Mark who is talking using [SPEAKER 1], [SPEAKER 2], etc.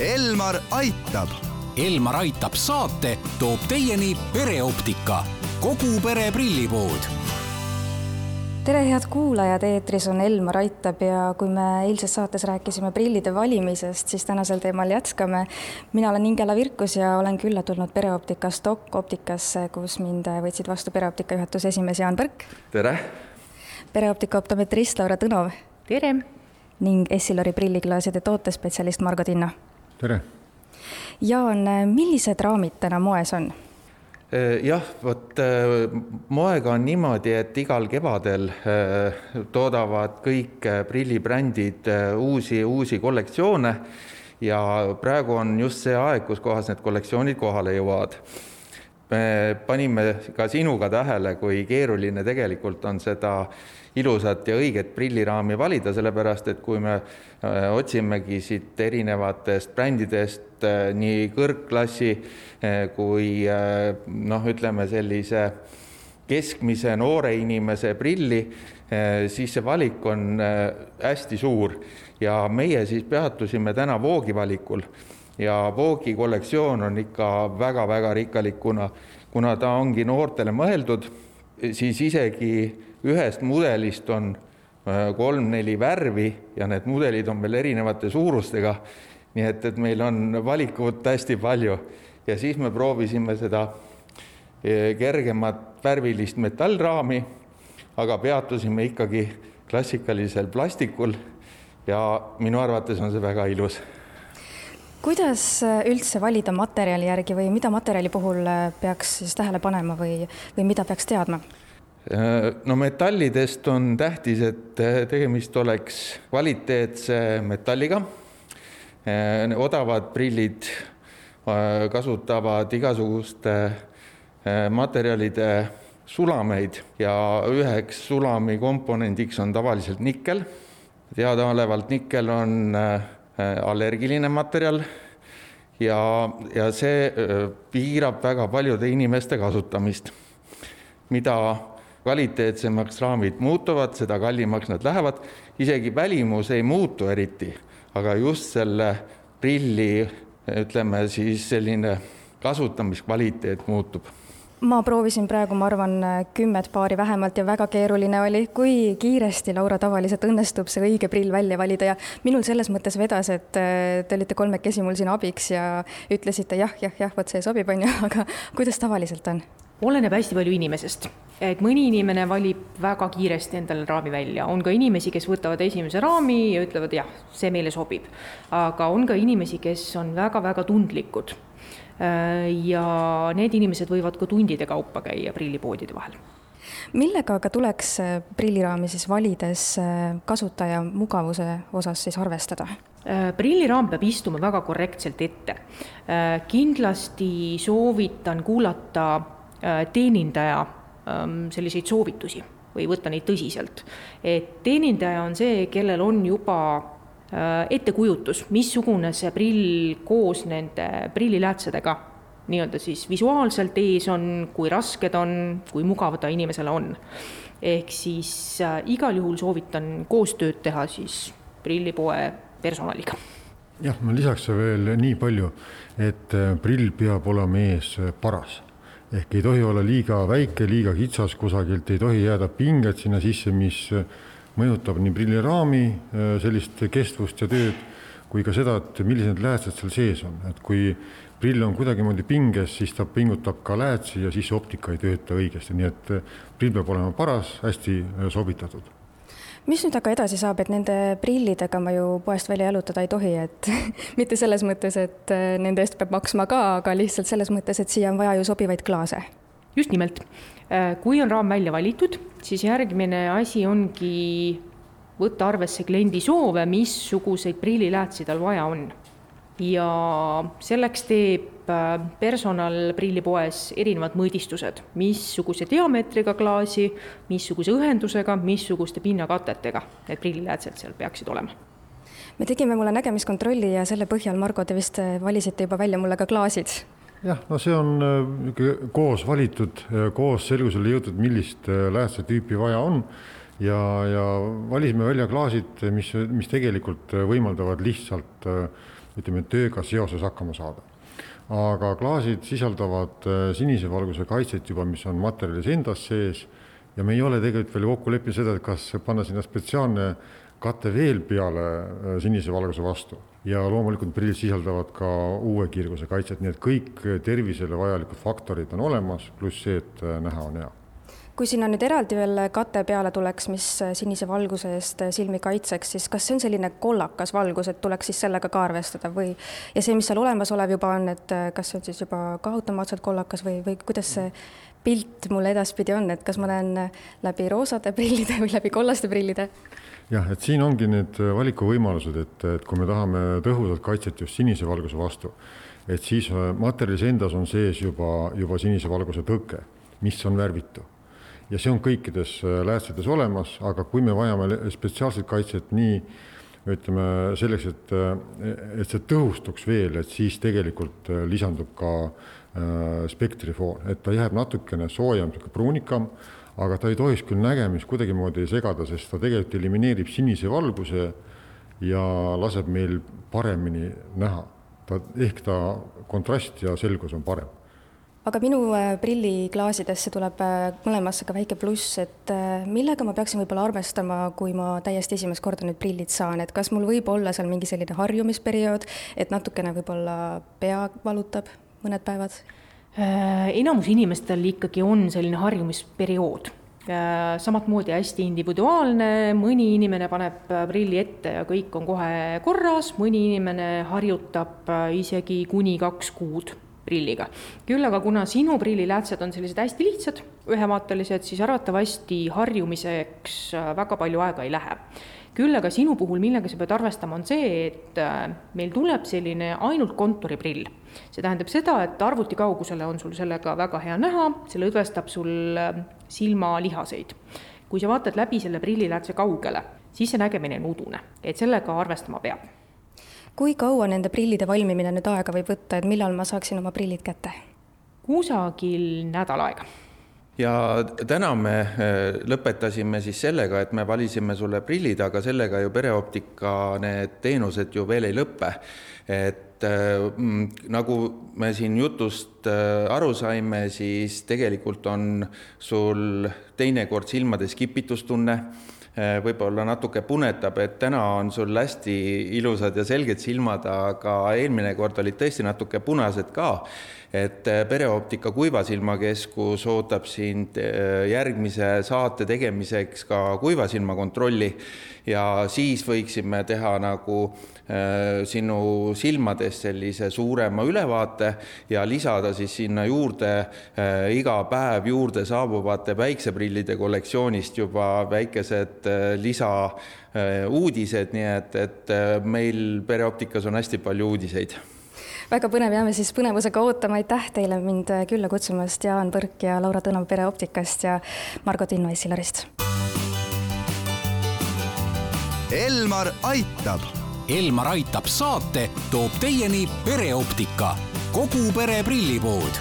[SPEAKER 1] Elmar aitab.
[SPEAKER 2] Elmar aitab saate toob teieni pereoptika, kogu pere prillipood
[SPEAKER 3] tere, head kuulajad, eetris on Elmar Aitab ja kui me eilses saates rääkisime prillide valimisest, siis tänasel teemal jätkame. mina olen Ingela Virkus ja olen külla tulnud pereoptikast Doc Optikasse, kus mind võtsid vastu pereoptika juhatuse esimees Jaan Põrk.
[SPEAKER 4] tere!
[SPEAKER 3] pereoptika optometrist Laura Tõnov.
[SPEAKER 5] tere!
[SPEAKER 3] ning Essilori prilliklaaside tootespetsialist Margo Tinno.
[SPEAKER 6] Tere!
[SPEAKER 3] Jaan, millised raamid täna moes on?
[SPEAKER 4] Äh, jah, vot äh, moega on niimoodi, et igal kevadel äh, toodavad kõik prillibrändid uusi, uusi kollektsioone ja praegu on just see aeg, kus kohas need kollektsioonid kohale jõuavad. Me panime ka sinuga tähele, kui keeruline tegelikult on seda ilusat ja õiget prilliraami valida, sellepärast et kui me äh, otsimegi siit erinevatest brändidest äh, nii kõrgklassi äh, kui noh, ütleme sellise keskmise noore inimese prilli, siis see valik on hästi suur. Ja meie siis peatusime täna Voogi valikul ja Voogi kollektsioon on ikka väga-väga rikkalik, kuna, kuna ta ongi noortele mõeldud, siis isegi ühest mudelist on äh, kolm-neli värvi ja need mudelid on veel erinevate suurustega. nii et, et meil on valikut hästi palju ja siis me proovisime seda äh, kergemat värvilist metallraami, aga peatusime ikkagi klassikalisel plastikul ja minu arvates on see väga ilus
[SPEAKER 3] kuidas äh, üldse valida materjali järgi või mida materjali puhul peaks siis tähele panema või, või mida peaks teadma?
[SPEAKER 4] Äh, no metallidest on tähtis, et äh, tegemist oleks kvaliteetse metalliga. Äh, odavad prillid kasutavad igasuguste materjalide sulameid ja üheks sulami komponendiks on tavaliselt nikkel. teadaolevalt nikkel on allergiline materjal. Ja, ja see piirab väga paljude inimeste kasutamist, mida kvaliteetsemaks raamid muutuvad, seda kallimaks nad lähevad, isegi välimus ei muutu eriti, aga just selle prilli, ütleme siis selline kasutamiskvaliteet muutub
[SPEAKER 3] ma proovisin praegu, ma arvan, kümmet paari vähemalt ja väga keeruline oli, kui kiiresti, Laura, tavaliselt õnnestub see õige prill välja valida ja minul selles mõttes vedas, et äh, te olite kolmekesi mul siin abiks ja ütlesite jah, jah, jah, vot see sobib, on ju, aga kuidas tavaliselt on?
[SPEAKER 5] oleneb hästi palju inimesest, et mõni inimene valib väga kiiresti endale raami välja, on ka inimesi, kes võtavad esimese raami ja ütlevad jah, see meile sobib. aga on ka inimesi, kes on väga-väga tundlikud. Ja need inimesed võivad ka tundide kaupa käia prillipoodide vahel
[SPEAKER 3] millega aga tuleks äh, prilliraami siis valides äh, kasutaja mugavuse osas siis arvestada?
[SPEAKER 5] Äh, prilliraam peab istuma väga korrektselt ette. kindlasti soovitan kuulata Äh, teenindaja ähm, selliseid soovitusi või võtta neid tõsiselt. et teenindaja on see, kellel on juba äh, ettekujutus, missugune see prill koos nende prilliläätsedega nii-öelda siis visuaalselt ees on, kui rasked on, kui mugav ta inimesele on. ehk siis äh, igal juhul soovitan koostööd teha siis prillipoe personaliga
[SPEAKER 6] jah, ma lisaks veel nii palju, et äh, prill peab olema ees paras ehk ei tohi olla liiga väike, liiga kitsas kusagilt, ei tohi jääda pinget sinna sisse, mis mõjutab nii prilliraami äh, sellist kestvust ja tööd, kui ka seda, et millised läätsed seal sees on, et kui prill on kuidagimoodi pinges, siis ta pingutab ka läätsi ja siis optika ei tööta õigesti, nii et äh, prill peab olema paras, hästi äh, sobitatud.
[SPEAKER 3] Mis nüüd aga edasi saab, et nende prillidega ma ju poest välja jalutada ei tohi, et mitte selles mõttes, et nende eest peab maksma ka, aga lihtsalt selles mõttes, et siia on vaja ju sobivaid klaase.
[SPEAKER 5] Just nimelt, äh, kui on raam välja valitud, siis järgmine asi ongi võtta arvesse kliendi soove, missuguseid prilliläätsi tal vaja on. Ja selleks teeb äh, personal prillipoes erinevad mõõdistused, missuguse diameetriga klaasi, missuguse õhendusega, missuguste pinnakatetega need prilliläätsed seal peaksid olema.
[SPEAKER 3] Me tegime mulle nägemiskontrolli ja selle põhjal, Margo, te vist valisite juba välja mulle ka klaasid.
[SPEAKER 6] Jah, no see on äh, koos valitud, koos selgusele jõutud, millist läätse tüüpi vaja on. Ja, ja valisime välja klaasid, mis, mis tegelikult võimaldavad lihtsalt ütleme, tööga seoses hakkama saada. aga klaasid sisaldavad sinise valguse kaitset juba, mis on materjalis endas sees. Ja me ei ole tegelikult veel kokku leppinud seda, et kas panna sinna spetsiaalne kate veel peale sinise valguse vastu ja loomulikult prillid sisaldavad ka uue kiirguse kaitset, nii et kõik tervisele vajalikud faktorid on olemas, pluss see, et näha on hea
[SPEAKER 3] kui sinna nüüd eraldi veel kate peale tuleks, mis sinise valguse eest silmi kaitseks, siis kas see on selline kollakas valgus, et tuleks siis sellega ka arvestada või ja see, mis seal olemasolev juba on, et kas see on siis juba ka automaatselt kollakas või, või kuidas see pilt mul edaspidi on, et kas ma näen läbi roosade prillide või läbi kollaste prillide?
[SPEAKER 6] Jah, et siin ongi need valikuvõimalused, et, et kui me tahame tõhusat kaitset just sinise valguse vastu, et siis materjalis endas on sees juba, juba sinise valguse tõke, mis on värvitu. Ja see on kõikides äh, läätsetes olemas, aga kui me vajame spetsiaalset kaitset nii ütleme selleks, et, äh, et see tõhustuks veel, et siis tegelikult äh, lisandub ka äh, spektrifoon, et ta jääb natukene soojem, pruunikam, aga ta ei tohiks küll nägemist kuidagimoodi segada, sest ta tegelikult elimineerib sinise valguse ja laseb meil paremini näha. ta, ehk ta kontrast ja selgus on parem
[SPEAKER 3] aga minu äh, prilliklaasidesse tuleb äh, mõlemasse ka väike pluss, et äh, millega ma peaksin võib-olla arvestama, kui ma täiesti esimest korda nüüd prillid saan, et kas mul võib olla seal mingi selline harjumisperiood, et natukene võib-olla pea valutab mõned päevad?
[SPEAKER 5] Enamus inimestel ikkagi on selline harjumisperiood samamoodi hästi individuaalne, mõni inimene paneb prilli ette ja kõik on kohe korras, mõni inimene harjutab isegi kuni kaks kuud prilliga. küll aga kuna sinu prilliläätsed on sellised hästi lihtsad, ühevaatelised, siis arvatavasti harjumiseks äh, väga palju aega ei lähe. Küll aga sinu puhul, millega sa pead arvestama, on see, et äh, meil tuleb selline ainult kontoriprill. see tähendab seda, et arvuti kaugusele on sul sellega väga hea näha, see lõdvestab sul äh, silmalihaseid. kui sa vaatad läbi selle prilliläätse kaugele, siis see nägemine on udune, et sellega arvestama peab
[SPEAKER 3] kui kaua nende prillide valmimine nüüd aega võib võtta, et millal ma saaksin oma prillid kätte?
[SPEAKER 5] kusagil nädal aega
[SPEAKER 4] ja täna me äh, lõpetasime siis sellega, et me valisime sulle prillid, aga sellega ju pereoptika need teenused ju veel ei lõpe. et äh, mm, nagu me siin jutust äh, aru saime, siis tegelikult on sul teinekord silmades kipitustunne võib-olla natuke punetab, et täna on sul hästi ilusad ja selged silmad, aga eelmine kord olid tõesti natuke punased ka. Et eh, Pereoptika kuivasilmakeskus ootab sind eh, järgmise saate tegemiseks ka kuivasilmakontrolli. Ja siis võiksime teha nagu äh, sinu silmades sellise suurema ülevaate ja lisada siis sinna juurde äh, iga päev juurde saabuvate päikseprillide kollektsioonist juba väikesed äh, lisa uudised, nii et, et meil Pereoptikas on hästi palju uudiseid
[SPEAKER 3] väga põnev, jääme siis põnevusega ootama, aitäh teile mind külla kutsumast, Jaan Põrk ja Laura Tõnav Pereoptikast ja Margot Inno Essilarist
[SPEAKER 2] Elmar aitab. Elmar aitab saate toob teieni pereoptika, kogu pere prillipood